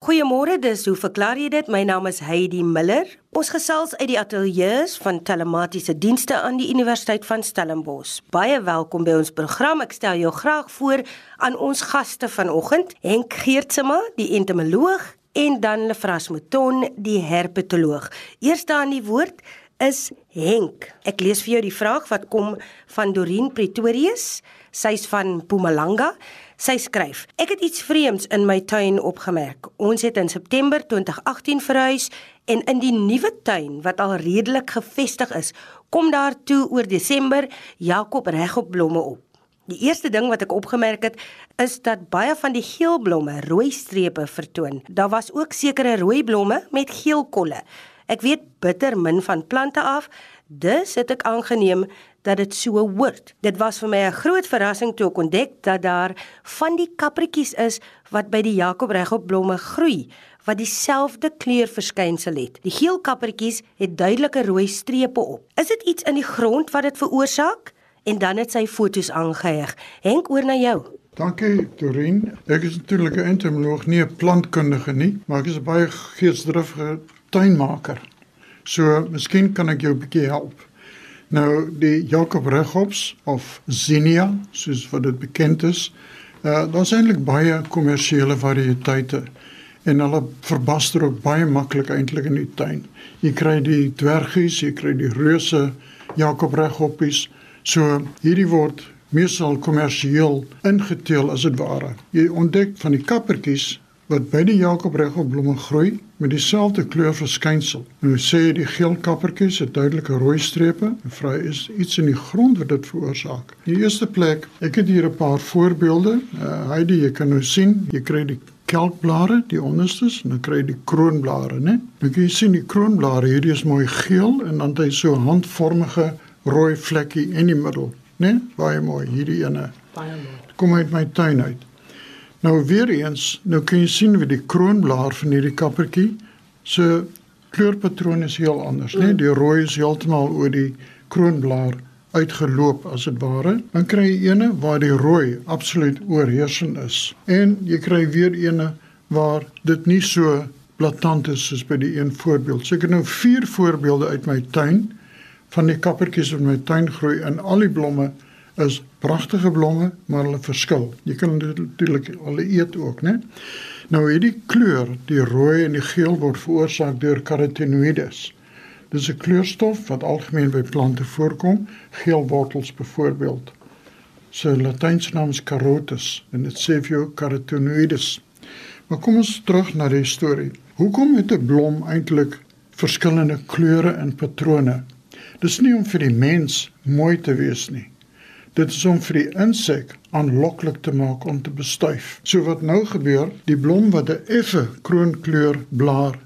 Goeiemôre, dis hoe verklaar jy dit? My naam is Heidi Miller. Ons gesels uit die ateljee van telematiese dienste aan die Universiteit van Stellenbosch. Baie welkom by ons program. Ek stel jou graag voor aan ons gaste vanoggend, Henk Geertsema, die entomoloog, en dan Lefras Mouton, die herpetoloog. Eerste aan die woord is Henk. Ek lees vir jou die vraag wat kom van Dorien Pretorius. Sy's van Mpumalanga. Sy skryf: Ek het iets vreemds in my tuin opgemerk. Ons het in September 2018 verhuis en in die nuwe tuin wat al redelik gevestig is, kom daar toe oor Desember Jakob regop blomme op. Die eerste ding wat ek opgemerk het, is dat baie van die geel blomme rooi strepe vertoon. Daar was ook sekere rooi blomme met geel kolle. Ek weet bitter min van plante af, dus het ek aangeneem dat dit so hoort. Dit was vir my 'n groot verrassing toe ek ontdek dat daar van die kaprietjies is wat by die Jakob regop blomme groei wat dieselfde kleurverskynsel het. Die geel kaprietjies het duidelike rooi strepe op. Is dit iets in die grond wat dit veroorsaak? En dan het sy fotos aangeheg. Henk oor na jou. Dankie Dorien. Ek is natuurlik 'n entomoloog, nie 'n plantkundige nie, maar ek is 'n baie geesdriftige tuinmaker. So, miskien kan ek jou 'n bietjie help. Nou die Jakob Regops of Zinnia, soos wat dit bekend is, uh daar's eintlik baie kommersiële variëteite en hulle verbaster ook baie maklik eintlik in die tuin. Jy kry die dwergies, jy kry die reuse Jakob Regoppies. So hierdie word meestal kommersieel ingeteel as dit ware. Jy ontdek van die kappertjies wat by die Jakob regop blomme groei met dieselfde kleurverskynsel. Nou sê die geel kappertjies het duidelike rooi strepe. Vra is iets in die grond wat dit veroorsaak. Die eerste plek, ek het hier 'n paar voorbeelde. Uh, Heidi, jy kan nou sien, jy kry die kelkblare, die onderstes en dan kry jy die kroonblare, né? Nou kan jy sien die kroonblare hierdie is mooi geel en dan het hy so 'n handvormige rooi vlekkie in die middel, né? Baie mooi hierdie ene. Baie mooi. Kom uit my tuin uit. Nou weer eens, nou kan jy sien wie die kroonblaar van hierdie kappertjie se kleurpatroon is heel anders, né? Nee? Die rooi is heeltemal oor die kroonblaar uitgeloop as dit ware. Dan kry jy ene waar die rooi absoluut oorheersend is. En jy kry weer ene waar dit nie so blaatant is soos by die een voorbeeld. So ek het nou vier voorbeelde uit my tuin van die kappertjies wat in my tuin groei en al die blomme is pragtige blomme, maar hulle verskil. Jy kan natuurlik hulle eet ook, né? Nou hierdie kleur, die rooi en die geel word veroorsaak deur carotenoïdes. Dis 'n kleurstof wat algemeen by plante voorkom, geel wortels byvoorbeeld. Sy latynse naam is carotus en dit sê vir jou carotenoïdes. Maar kom ons terug na die storie. Hoekom het 'n blom eintlik verskillende kleure en patrone? Dis nie om vir die mens mooi te wees nie. Dit is om vir die insek aanloklik te maak om te bestuif. So wat nou gebeur, die blom wat 'n effe kroonkleur blaar,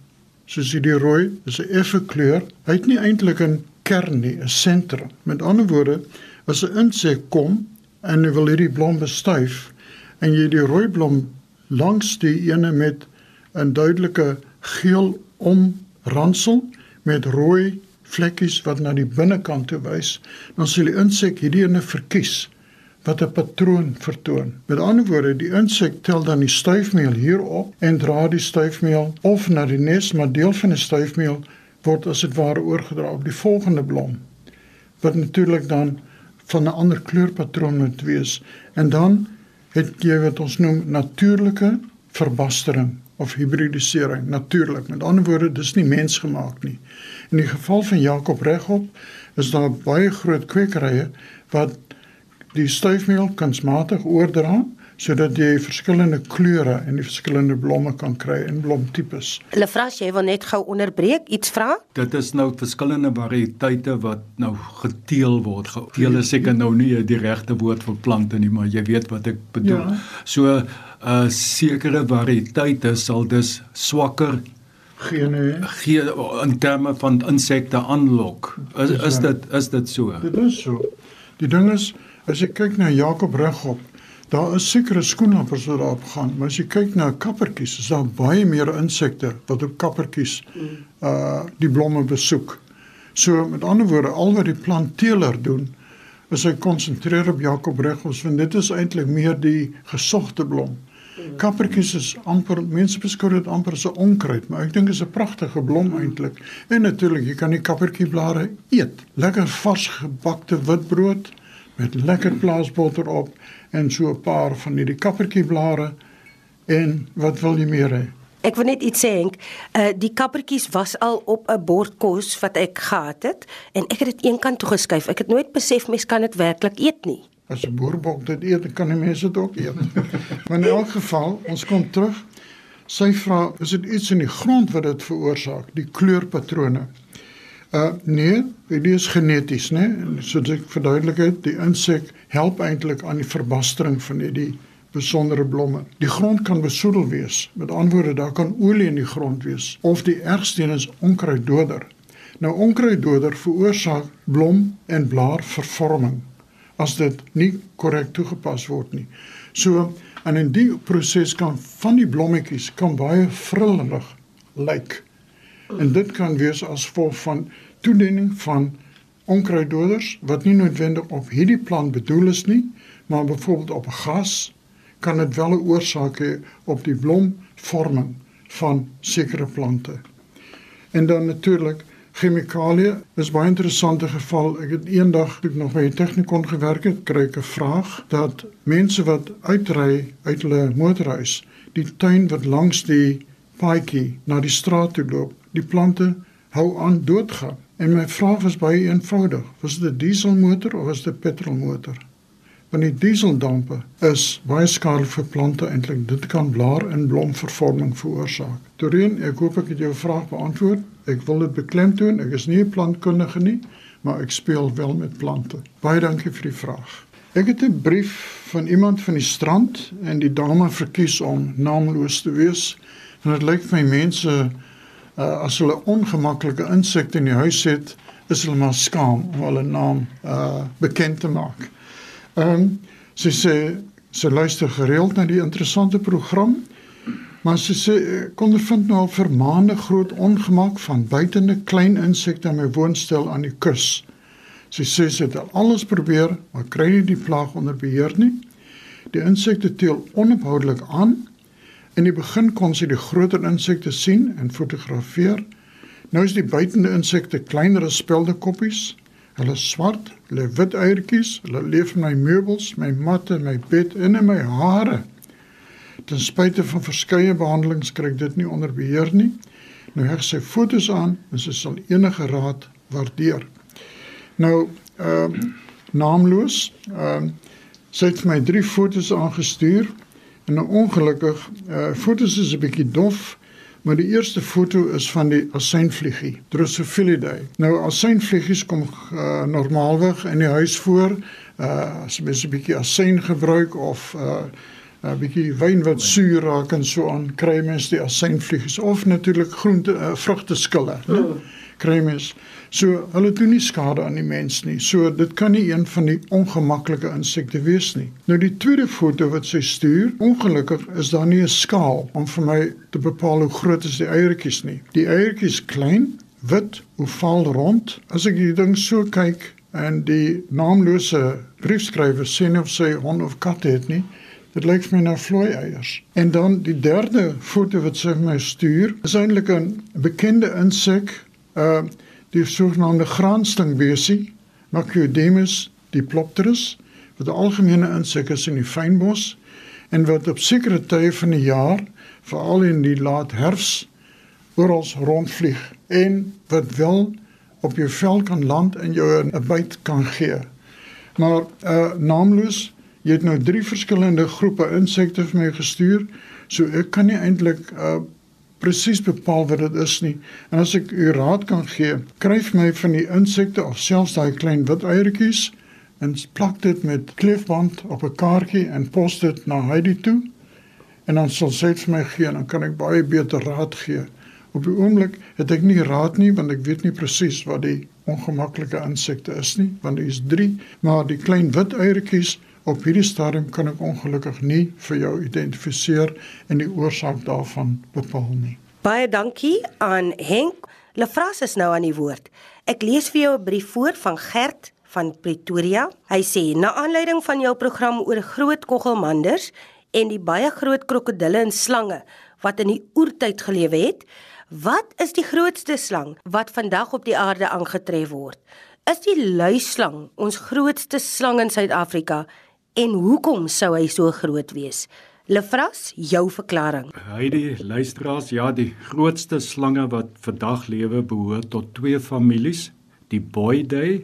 soos hierdie rooi, is 'n effe kleur. Hy het nie eintlik 'n kern nie, 'n sentrum. Met ander woorde, as 'n insek kom en hy wil hierdie blom bestuif en jy die rooi blom langs die ene met 'n duidelike geel omransel met rooi vlekkies wat na die binnekant toe wys, dan sal die insek hierdie ene verkies wat 'n patroon vertoon. Met ander woorde, die insek tel dan die stuifmeel hierop en dra die stuifmeel of na die nes, maar deel van die stuifmeel word as dit ware oorgedra op die volgende blom. Wat natuurlik dan van 'n ander kleurpatroon moet wees en dan het jy wat ons noem natuurlike verbastering of hibridisering natuurlik. Met ander woorde, dis nie mensgemaak nie. In die geval van Jakob regop is daar baie groot kwekerye wat die stuifmeel kunsmatig oordra sodat jy verskillende kleure en die verskillende blomme kan kry in blomtipes. Hulle vra jy wil net gou onderbreek iets vra? Dit is nou verskillende variëteite wat nou geteel word. Geteel is seker nou nie die regte woord vir plante nie, maar jy weet wat ek bedoel. Ja. So 'n uh, sekere variëteite sal dus swakker gene gee in terme van insekte aanlok. Is is dit is dit so? Dit is so. Die ding is as jy kyk na Jakob regop, daar is sekere skoenlappers wat daarop gaan, maar as jy kyk na kappertjies, is daar baie meer insekte wat op kappertjies uh die blomme besoek. So met ander woorde, al wat die planteler doen, is hy konsentreer op Jakob regop, want dit is eintlik meer die gesogte blom. Kappertjies is amper mense beskou dit amper as 'n onkruid, maar ek dink dit is 'n pragtige blom eintlik. En natuurlik, jy kan die kappertjieblare eet. Lekker vars gebakte witbrood met lekker plaasbotter op en so 'n paar van hierdie kappertjieblare en wat wil jy meer hê? Ek wil net iets sê, Henk. Uh die kappertjies was al op 'n bord kos wat ek gehad het en ek het dit eenkant toe geskuif. Ek het nooit besef mens kan dit werklik eet nie. As 'n boerbok dit eet, kan die mense dit ook eet. maar in elk geval, ons kom terug. Sy vra, is dit iets in die grond wat dit veroorsaak, die kleurpatrone? Uh nee, dit is geneties, né? Soos ek verduidelik het, die insek help eintlik aan die verbastering van hierdie besondere blomme. Die grond kan besoedel wees. Met ander woorde, daar kan olie in die grond wees of die ergste een is onkruiddoder. Nou onkruiddoder veroorsaak blom en blaarvervorming as dit nie korrek toegepas word nie. So en in die proses kan van die blommetjies kan baie vrillig lyk. En dit kan wees as gevolg van toediening van onkruiddoders wat nie noodwendig op hierdie plant bedoel is nie, maar byvoorbeeld op gas kan dit wel 'n oorsaak hê op die blomvorming van sekere plante. En dan natuurlik chemikalieë is baie interessante geval. Ek het eendag ek nog by die tegnikon gewerk het, kry ek 'n vraag dat mense wat uitry uit hulle motorhuis, die tuin wat langs die paadjie na die straat toe loop, die plante hou aan doodgaan. En my vraag was baie eenvoudig: was dit 'n dieselmotor of was dit 'n petrolmotor? Want die dieseldampe is baie skadelik vir plante eintlik. Dit kan blaar en blomvervorming veroorsaak. Doreen, ek hoop ek het jou vraag beantwoord. Ek wil dit beklemtoon. Ek is nie 'n plantkundige nie, maar ek speel wel met plante. Baie dankie vir die vraag. Ek het 'n brief van iemand van die strand en die dame verkies om naamloos te wees. En dit lyk vir my mense uh, as hulle ongemaklike insekte in die huis het, is hulle maar skaam om hulle naam uh, bekend te maak. Ehm um, sy sê sy luister gereeld na die interessante program. Maar sy sê kon ervind nou vir maande groot ongemak van buitende klein insekte in my woonstel aan die kus. Sy sê sy het alles probeer, maar kry nie die plaag onder beheer nie. Die insekte teel onophoudelik aan. In die begin kon sy die groter insekte sien en fotografeer. Nou is die buitende insekte kleiner as speldekoppies. Hulle swart, hulle wit eiertjies, hulle leef in my meubels, my matte, my bed en in my hare. Ten spyte van verskeie behandelings kry ek dit nie onder beheer nie. Nou heg sy fotos aan en sy sal enige raad waardeer. Nou, ehm uh, naamloos, ehm uh, sy het my drie fotos aangestuur en nou ongelukkig, eh uh, fotos is 'n bietjie dof. Maar die eerste foto is van die asynvliegie, Drosophilidae. Nou asynvliegies kom uh, normaalweg in die huis voor uh as mens 'n bietjie asyn gebruik of uh 'n bietjie wyn wat suur raak en so aan kry mens die asynvliegies of natuurlik groente uh, vrugte skille, né? Oh kry mens. So hulle doen nie skade aan die mens nie. So dit kan nie een van die ongemaklike insekte wees nie. Nou die tweede foto wat sy stuur, ongelukkig is daar nie 'n skaal om vir my te bepaal hoe groot is die eiertjies nie. Die eiertjies klein, wit, oval rond. As ek die ding so kyk en die naamlose briefskrywer sien of sy hond of kat het nie, Dit lyk my na vloei eiers. En dan die derde foto wat sy vir my stuur, is eintlik 'n bekende insek uh die sogenaamde graanstingbesie, Macryodemus diplopterus, wat 'n algemene insek is in die fynbos en wat op sekere tye van die jaar, veral in die laat herfs, oral rondvlieg en wat wel op jou vel kan land en jou 'n byt kan gee. Maar uh naamloos, jy het nou drie verskillende groepe insekte vir my gestuur, so ek kan nie eintlik uh presies bepaal wat dit is nie. En as ek u raad kan gee, kryf my van die insekte of selfs daai klein wit eiertjies en plak dit met kleefband op 'n kaartjie en pos dit na Heidi toe. En dan sal sy vir my gee en dan kan ek baie beter raad gee. Op die oomblik het ek nie raad nie want ek weet nie presies wat die ongemaklike insekte is nie, want dit is 3, maar die klein wit eiertjies Op hierdie stadium kan ek ongelukkig nie vir jou identifiseer en die oorsaak daarvan bepaal nie. Baie dankie aan Henk. Lefras is nou aan die woord. Ek lees vir jou 'n brief voor van Gert van Pretoria. Hy sê: "Na aanleiding van jou program oor groot koggelmanders en die baie groot krokodille en slange wat in die oertyd gelewe het, wat is die grootste slang wat vandag op die aarde aangetref word? Is die luislang ons grootste slang in Suid-Afrika en hoekom sou hy so groot wees? Lefras, jou verklaring. Die luisteraars, ja, die grootste slange wat vandag lewe behoort tot twee families, die Boidae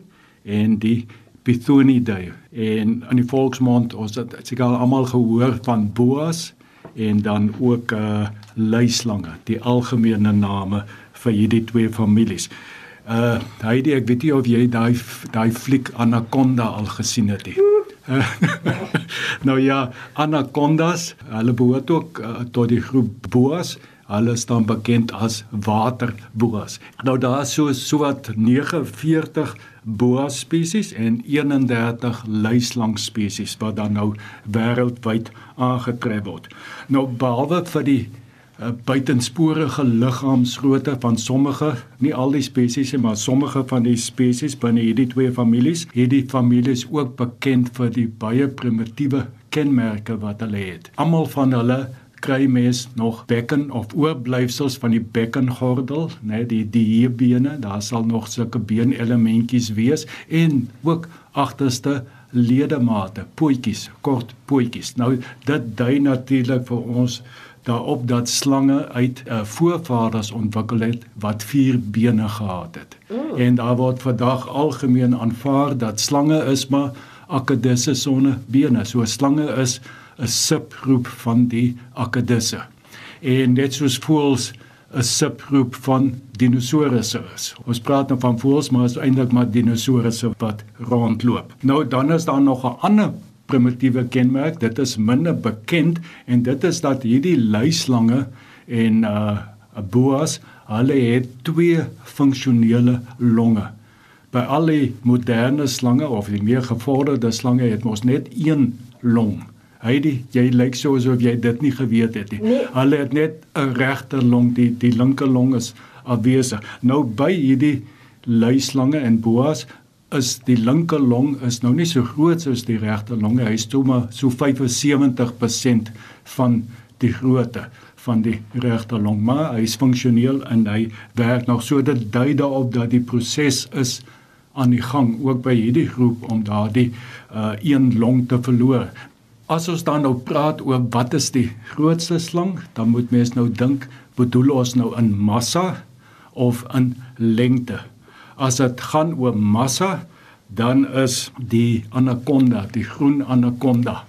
en die Pythonidae. En in die volksmond ons het seker almal gehoor van boas en dan ook uh luislange, die algemene name vir hierdie twee families. Uh Heidi, ek weet nie of jy daai daai fliek Anaconda al gesien het nie. nou ja, anacondas, hulle behoort ook uh, tot die groep boas. Hulle staan bekend as waterboas. Nou daar is so so wat 49 boa spesies en 31 luislang spesies wat dan nou wêreldwyd aangetref word. Nou behalwe vir die uh, buitensporige liggaamsgrootte van sommige, nie al die spesies nie, maar sommige van die spesies binne hierdie twee families, hierdie families ook bekend vir die baie primitiewe kenmerke wat hulle het. Almal van hulle kry mens nog bekken of oorblyfsels van die bekkengordel, né, die dierbene, daar sal nog sulke beenelementjies wees en ook agterste ledemate, pootjies, kort pootjies. Nou dit dui natuurlik vir ons daarop dat slange uit uh, voorvaders ontwikkel het wat vier bene gehad het. Mm. En daar word vandag algemeen aanvaar dat slange is maar akedisse sonder bene. So slange is 'n subgroep van die akedisse. En net soos voëls 'n subgroep van dinosourusse is. Ons praat nou van voëls, maar is eintlik maar dinosourusse wat rondloop. Nou dan is daar nog 'n ander primitiewe kenmerk. Dit is minder bekend en dit is dat hierdie luislange en uh boas, hulle het twee funksionele longe. By al die moderne slange of die meer gevorderde slange het ons net een long. Heidi, jy lyk so asof jy dit nie geweet het nie. Nee. Hulle het net 'n regter long, die die linker long is afwesig. Nou by hierdie luislange en boas is die linker long is nou nie so groot soos die regter long hy is toe maar so 75% van die grootte van die regter long. Maar hy is funksioneel en hy werk nog. So dit dui daarop dat die proses is aan die gang ook by hierdie groep om daardie uh, een long te verloor. As ons dan nou praat oor wat is die grootste slang dan moet mens nou dink bedoel ons nou in massa of in lengte As dit gaan oor massa, dan is die anaconda, die groen anaconda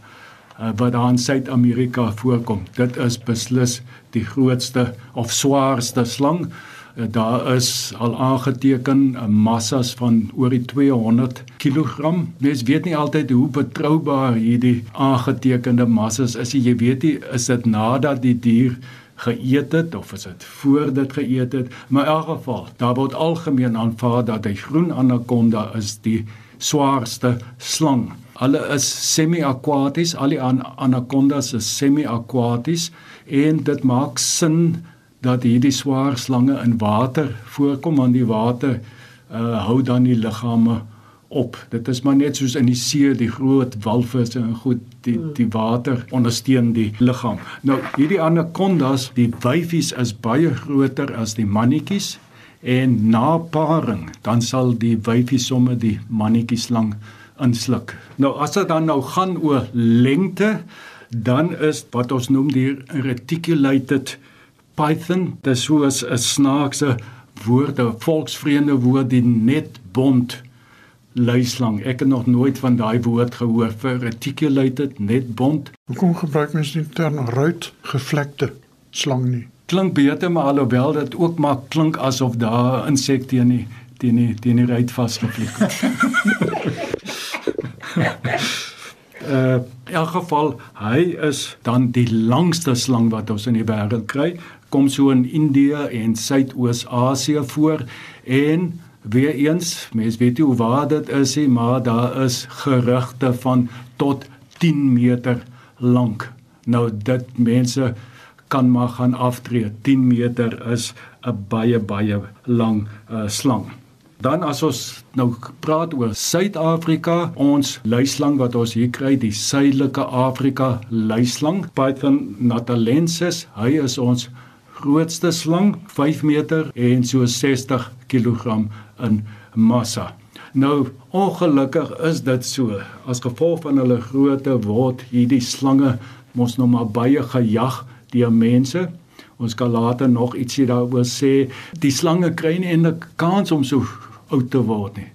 uh, wat daar in Suid-Amerika voorkom. Dit is beslis die grootste of swaarste slang. Uh, daar is al aangeteken uh, massas van oor die 200 kg. Mens weet nie altyd hoe betroubaar hierdie aangetekende massas is. Jy weet nie is dit nadat die dier geëet het of is dit voor dit geëet het? Maar in elk geval daar word algemeen aanvaar dat die groen anaconda is die swaarste slang. Hulle is semi-aquaties al die an anacondas is semi-aquaties en dit maak sin dat hierdie swaar slange in water voorkom want die water uh, hou dan die liggame op. Dit is maar net soos in die see die groot walvisse en goed die hmm. die water ondersteun die liggaam. Nou hierdie anacondas, die wyfies is baie groter as die mannetjies en na paring dan sal die wyfie sommer die mannetjies lang insluk. Nou as dit dan nou gaan oor lengte, dan is wat ons noem die reticulated python, dit is soos 'n snaakse woord, 'n volksvreemde woord die net bond luislang. Ek het nog nooit van daai woord gehoor vir reticulated net bond. Hoekom gebruik mense die term ruit gevlekte slang nie? Klink beter maar alhoewel dit ook maar klink asof daar 'n insek teen die teen die teen die ruit vasgevlieg het. uh in elk geval hy is dan die langste slang wat ons in die wêreld kry kom so in Indië en Suidoos-Asië voor en Weer eens, mens weet nie hoe waar dit is nie, maar daar is gerugte van tot 10 meter lank. Nou dit mense kan maar gaan aftree. 10 meter is 'n baie baie lang uh, slang. Dan as ons nou praat oor Suid-Afrika, ons luislang wat ons hier kry, die Suidelike Afrika luislang, Python natalensis, hy is ons grootste slang, 5 meter en so 60 kg in massa. Nou ongelukkig is dit so. As gevolg van hulle grootte word hierdie slange mos nou maar baie gejag deur mense. Ons kan later nog ietsie daaroor sê. Die slange kry nie 'n kans om so oud te word nie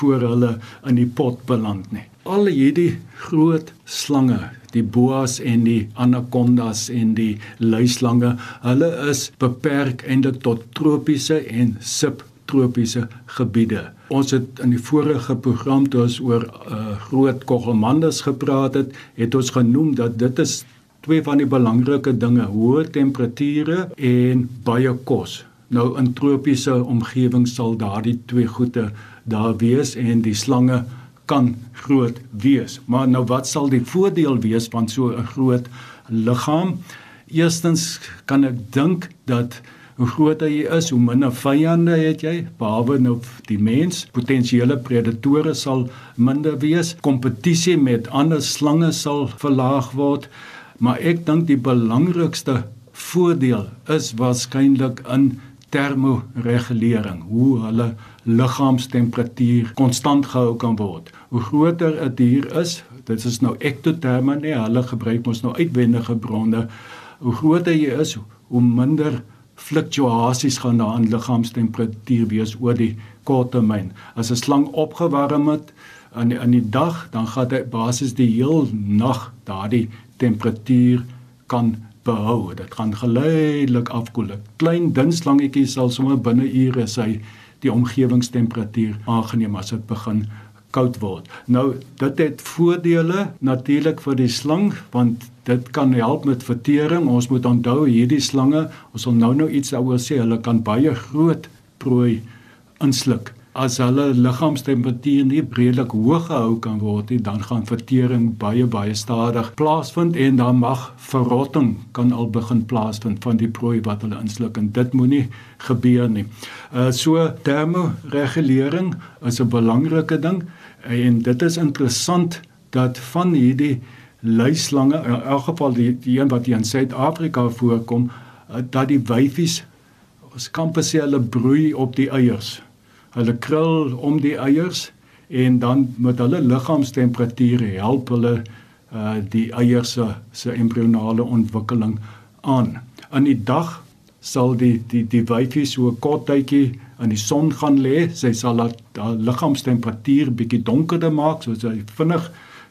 voor hulle in die pot beland nie. Al hierdie groot slange, die boas en die anakondas en die luislange, hulle is beperk eintlik tot tropiese en subtropiese gebiede. Ons het in die vorige program toe ons oor uh, groot kogelmandes gepraat het, het ons genoem dat dit is twee van die belangrike dinge, hoë temperature en baie kos. Nou in tropiese omgewings sal daardie twee goede daar wees en die slange kan groot wees. Maar nou wat sal die voordeel wees van so 'n groot liggaam? Eerstens kan ek dink dat hoe groter jy is, hoe minder vyande het jy, behalwe nou die mens. Potensiële predatore sal minder wees. Kompetisie met ander slange sal verlaag word. Maar ek dink die belangrikste voordeel is waarskynlik in termoregulering, hoe hulle liggaamstemperatuur konstant gehou kan word. Hoe groter 'n dier is, dit is nou ektoterme nie, hulle gebruik ons nou uitwendige bronne. Hoe groter jy is, hoe minder fluktuasies gaan daar in liggaamstemperatuur wees oor die kort termyn. As 'n slang opgewarm het in die, in die dag, dan gaan hy basies die heel nag daardie temperatuur kan behou. Dit gaan geleidelik afkoel. Klein dun slangetjies sal sommer binne ure sy die omgewingstemperatuur aangeneem as dit begin koud word. Nou dit het voordele natuurlik vir die slang want dit kan help met vertering. Ons moet onthou hierdie slange, ons sal nou nou iets daaroor sê, hulle kan baie groot prooi insluk. As hulle liggaamstemperatuur nie redelik hoog gehou kan word nie, dan gaan vertering baie baie stadig plaasvind en dan mag verrotting kan al begin plaasvind van die prooi wat hulle insluk en dit moenie gebeur nie. Uh so termoregulering is 'n belangrike ding en dit is interessant dat van hierdie luislange in elk geval die, die een wat hier in Suid-Afrika voorkom uh, dat die wyfies ons sê hulle broei op die eiers. Hulle krul om die eiers en dan met hulle liggaamstemperatuur help hulle uh die eiers se se embrionale ontwikkeling aan. In die dag sal die die die wyfie so 'n kort tydjie in die son gaan lê. Sy sal dat haar liggaamstemperatuur bietjie donkerder maak sodat hy vinnig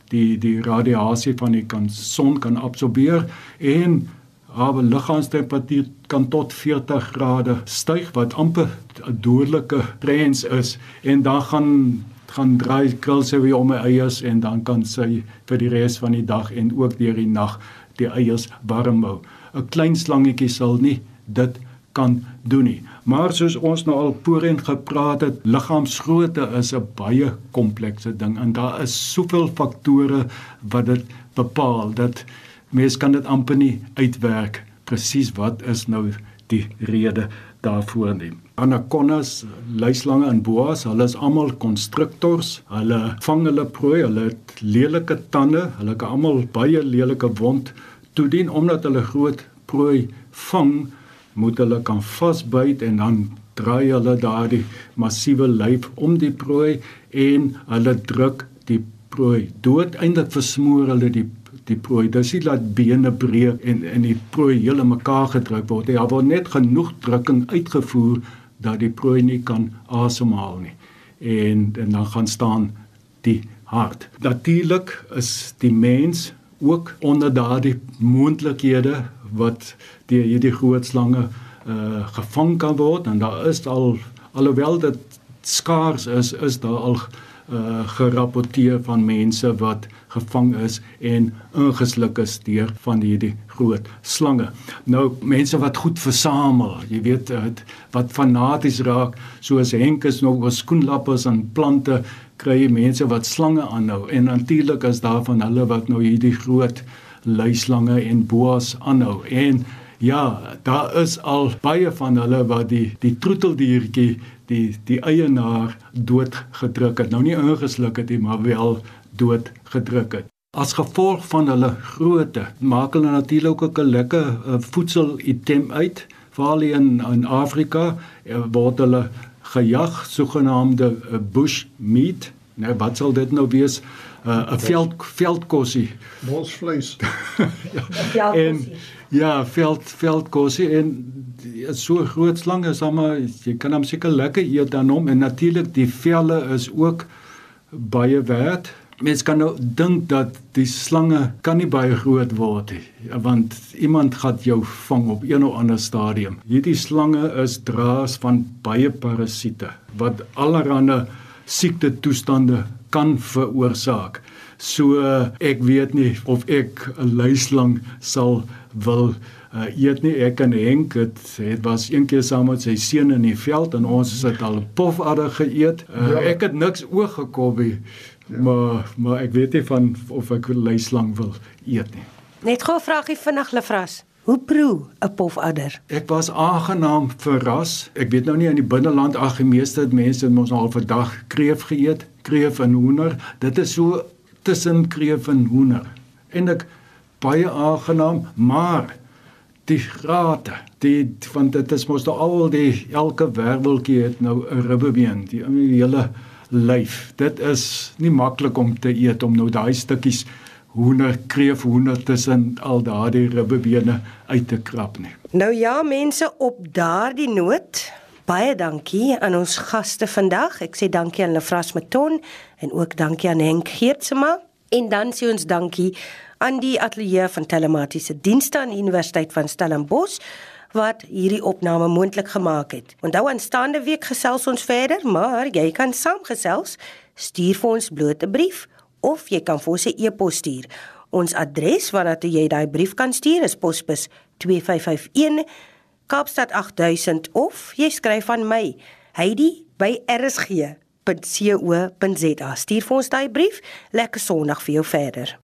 die die radiasie van die kan son kan absorbeer en haar liggaamstemperatuur kan tot 40 grade styg wat amper 'n dodelike trends is en dan gaan gaan draai krul sy weer om my eiers en dan kan sy vir die res van die dag en ook deur die nag die eiers warm hou. 'n Klein slangetjie sal nie dit kan doen nie. Maar soos ons nou al voorheen gepraat het, liggaamsgrootte is 'n baie komplekse ding en daar is soveel faktore wat dit bepaal dat mens kan dit amper nie uitwerk presies wat is nou die rede daarvoor nie. Anacondas, luislange en boas, hulle is almal konstruktors. Hulle vang hulle prooi, hulle het lelike tande, hulle kan almal baie lelike wond toedien omdat hulle groot prooi vang, moet hulle kan vasbyt en dan draai hulle daardie massiewe lyf om die prooi en hulle druk die prooi dood. Eindelik versmoor hulle die die prooi. Dis nie laat bene breek en in die prooi hele mekaar gedruk word. Daar word net genoeg drukking uitgevoer dat die prooi nie kan asemhaal nie. En en dan gaan staan die hart. Natuurlik is die mens ook onder daardie moontlikhede wat deur hierdie groot slange uh gevang kan word en daar is al alhoewel dit skaars is is daar al uh gerapporteer van mense wat gevang is en ingesluk is deur van hierdie groot slange. Nou mense wat goed versamel, jy weet wat fanaties raak, soos Henk is nog oor skoenlappers en plante kry mense wat slange aanhou en natuurlik is daar van hulle wat nou hierdie groot luislange en boas aanhou en Ja, daar is al baie van hulle wat die die troeteldiertjie die die eienaar doodgedruk het. Nou nie ingesluk het nie, maar wel doodgedruk het. As gevolg van hulle grootte maak hulle natuurlik ook 'n lekker uh, voedselitem uit. Veral in in Afrika uh, word hulle gejag sogenaamde uh, bush meat. Nou wat sal dit nou wees? 'n uh, veld veldkossie. Bosvleis. ja. En ja, veld veldkossie en so groot slang is maar jy kan hom seker lekker eet dan hom en natuurlik die velle is ook baie werd. Mens kan nou dink dat die slange kan nie baie groot word nie, want iemand gaan jou vang op een of ander stadium. Hierdie slange is draers van baie parasiete wat allerlei siekte toestande kan veroorsaak. So ek weet nie of ek 'n luislang sal wil uh, eet nie. Ek en Henk het het was een keer saam met sy seun in die veld en ons het al pofadder geëet. Uh, ja. Ek het niks oog gekom nie. Ja. Maar maar ek weet nie van of ek luislang wil eet nie. Net gou vraagie vinnig Lefras. Hoe proe 'n pofadder? Ek was aangenaam verras. Ek weet nou nie in die binneland ag die meeste mense het mos al vir dag kreef geëet, kreef en hoender. Dit is so tussen kreef en hoender. En ek baie aangenaam, maar die grate, die want dit is mos nou al die elke werveltjie het nou 'n ribbebeen, die, die hele lyf. Dit is nie maklik om te eet om nou daai stukkies hoender kreef hoender tussen al daardie ribbebene uit te krap nie. Nou ja, mense op daardie noot Baie dankie aan ons gaste vandag. Ek sê dankie aan Lefras Meton en ook dankie aan Henk Geertsma en dan sê ons dankie aan die ateljee van telematiese dienste aan Universiteit van Stellenbosch wat hierdie opname moontlik gemaak het. Onthou aanstaande week gesels ons verder, maar jy kan saamgesels. Stuur vir ons blote brief of jy kan vir ons 'n e-pos stuur. Ons adres waarna toe jy daai brief kan stuur is posbus 2551 Kaapstad 8000 of jy skryf aan my Heidi by rsg.co.za. Stuur vir ons daai brief. Lekker Sondag vir jou verder.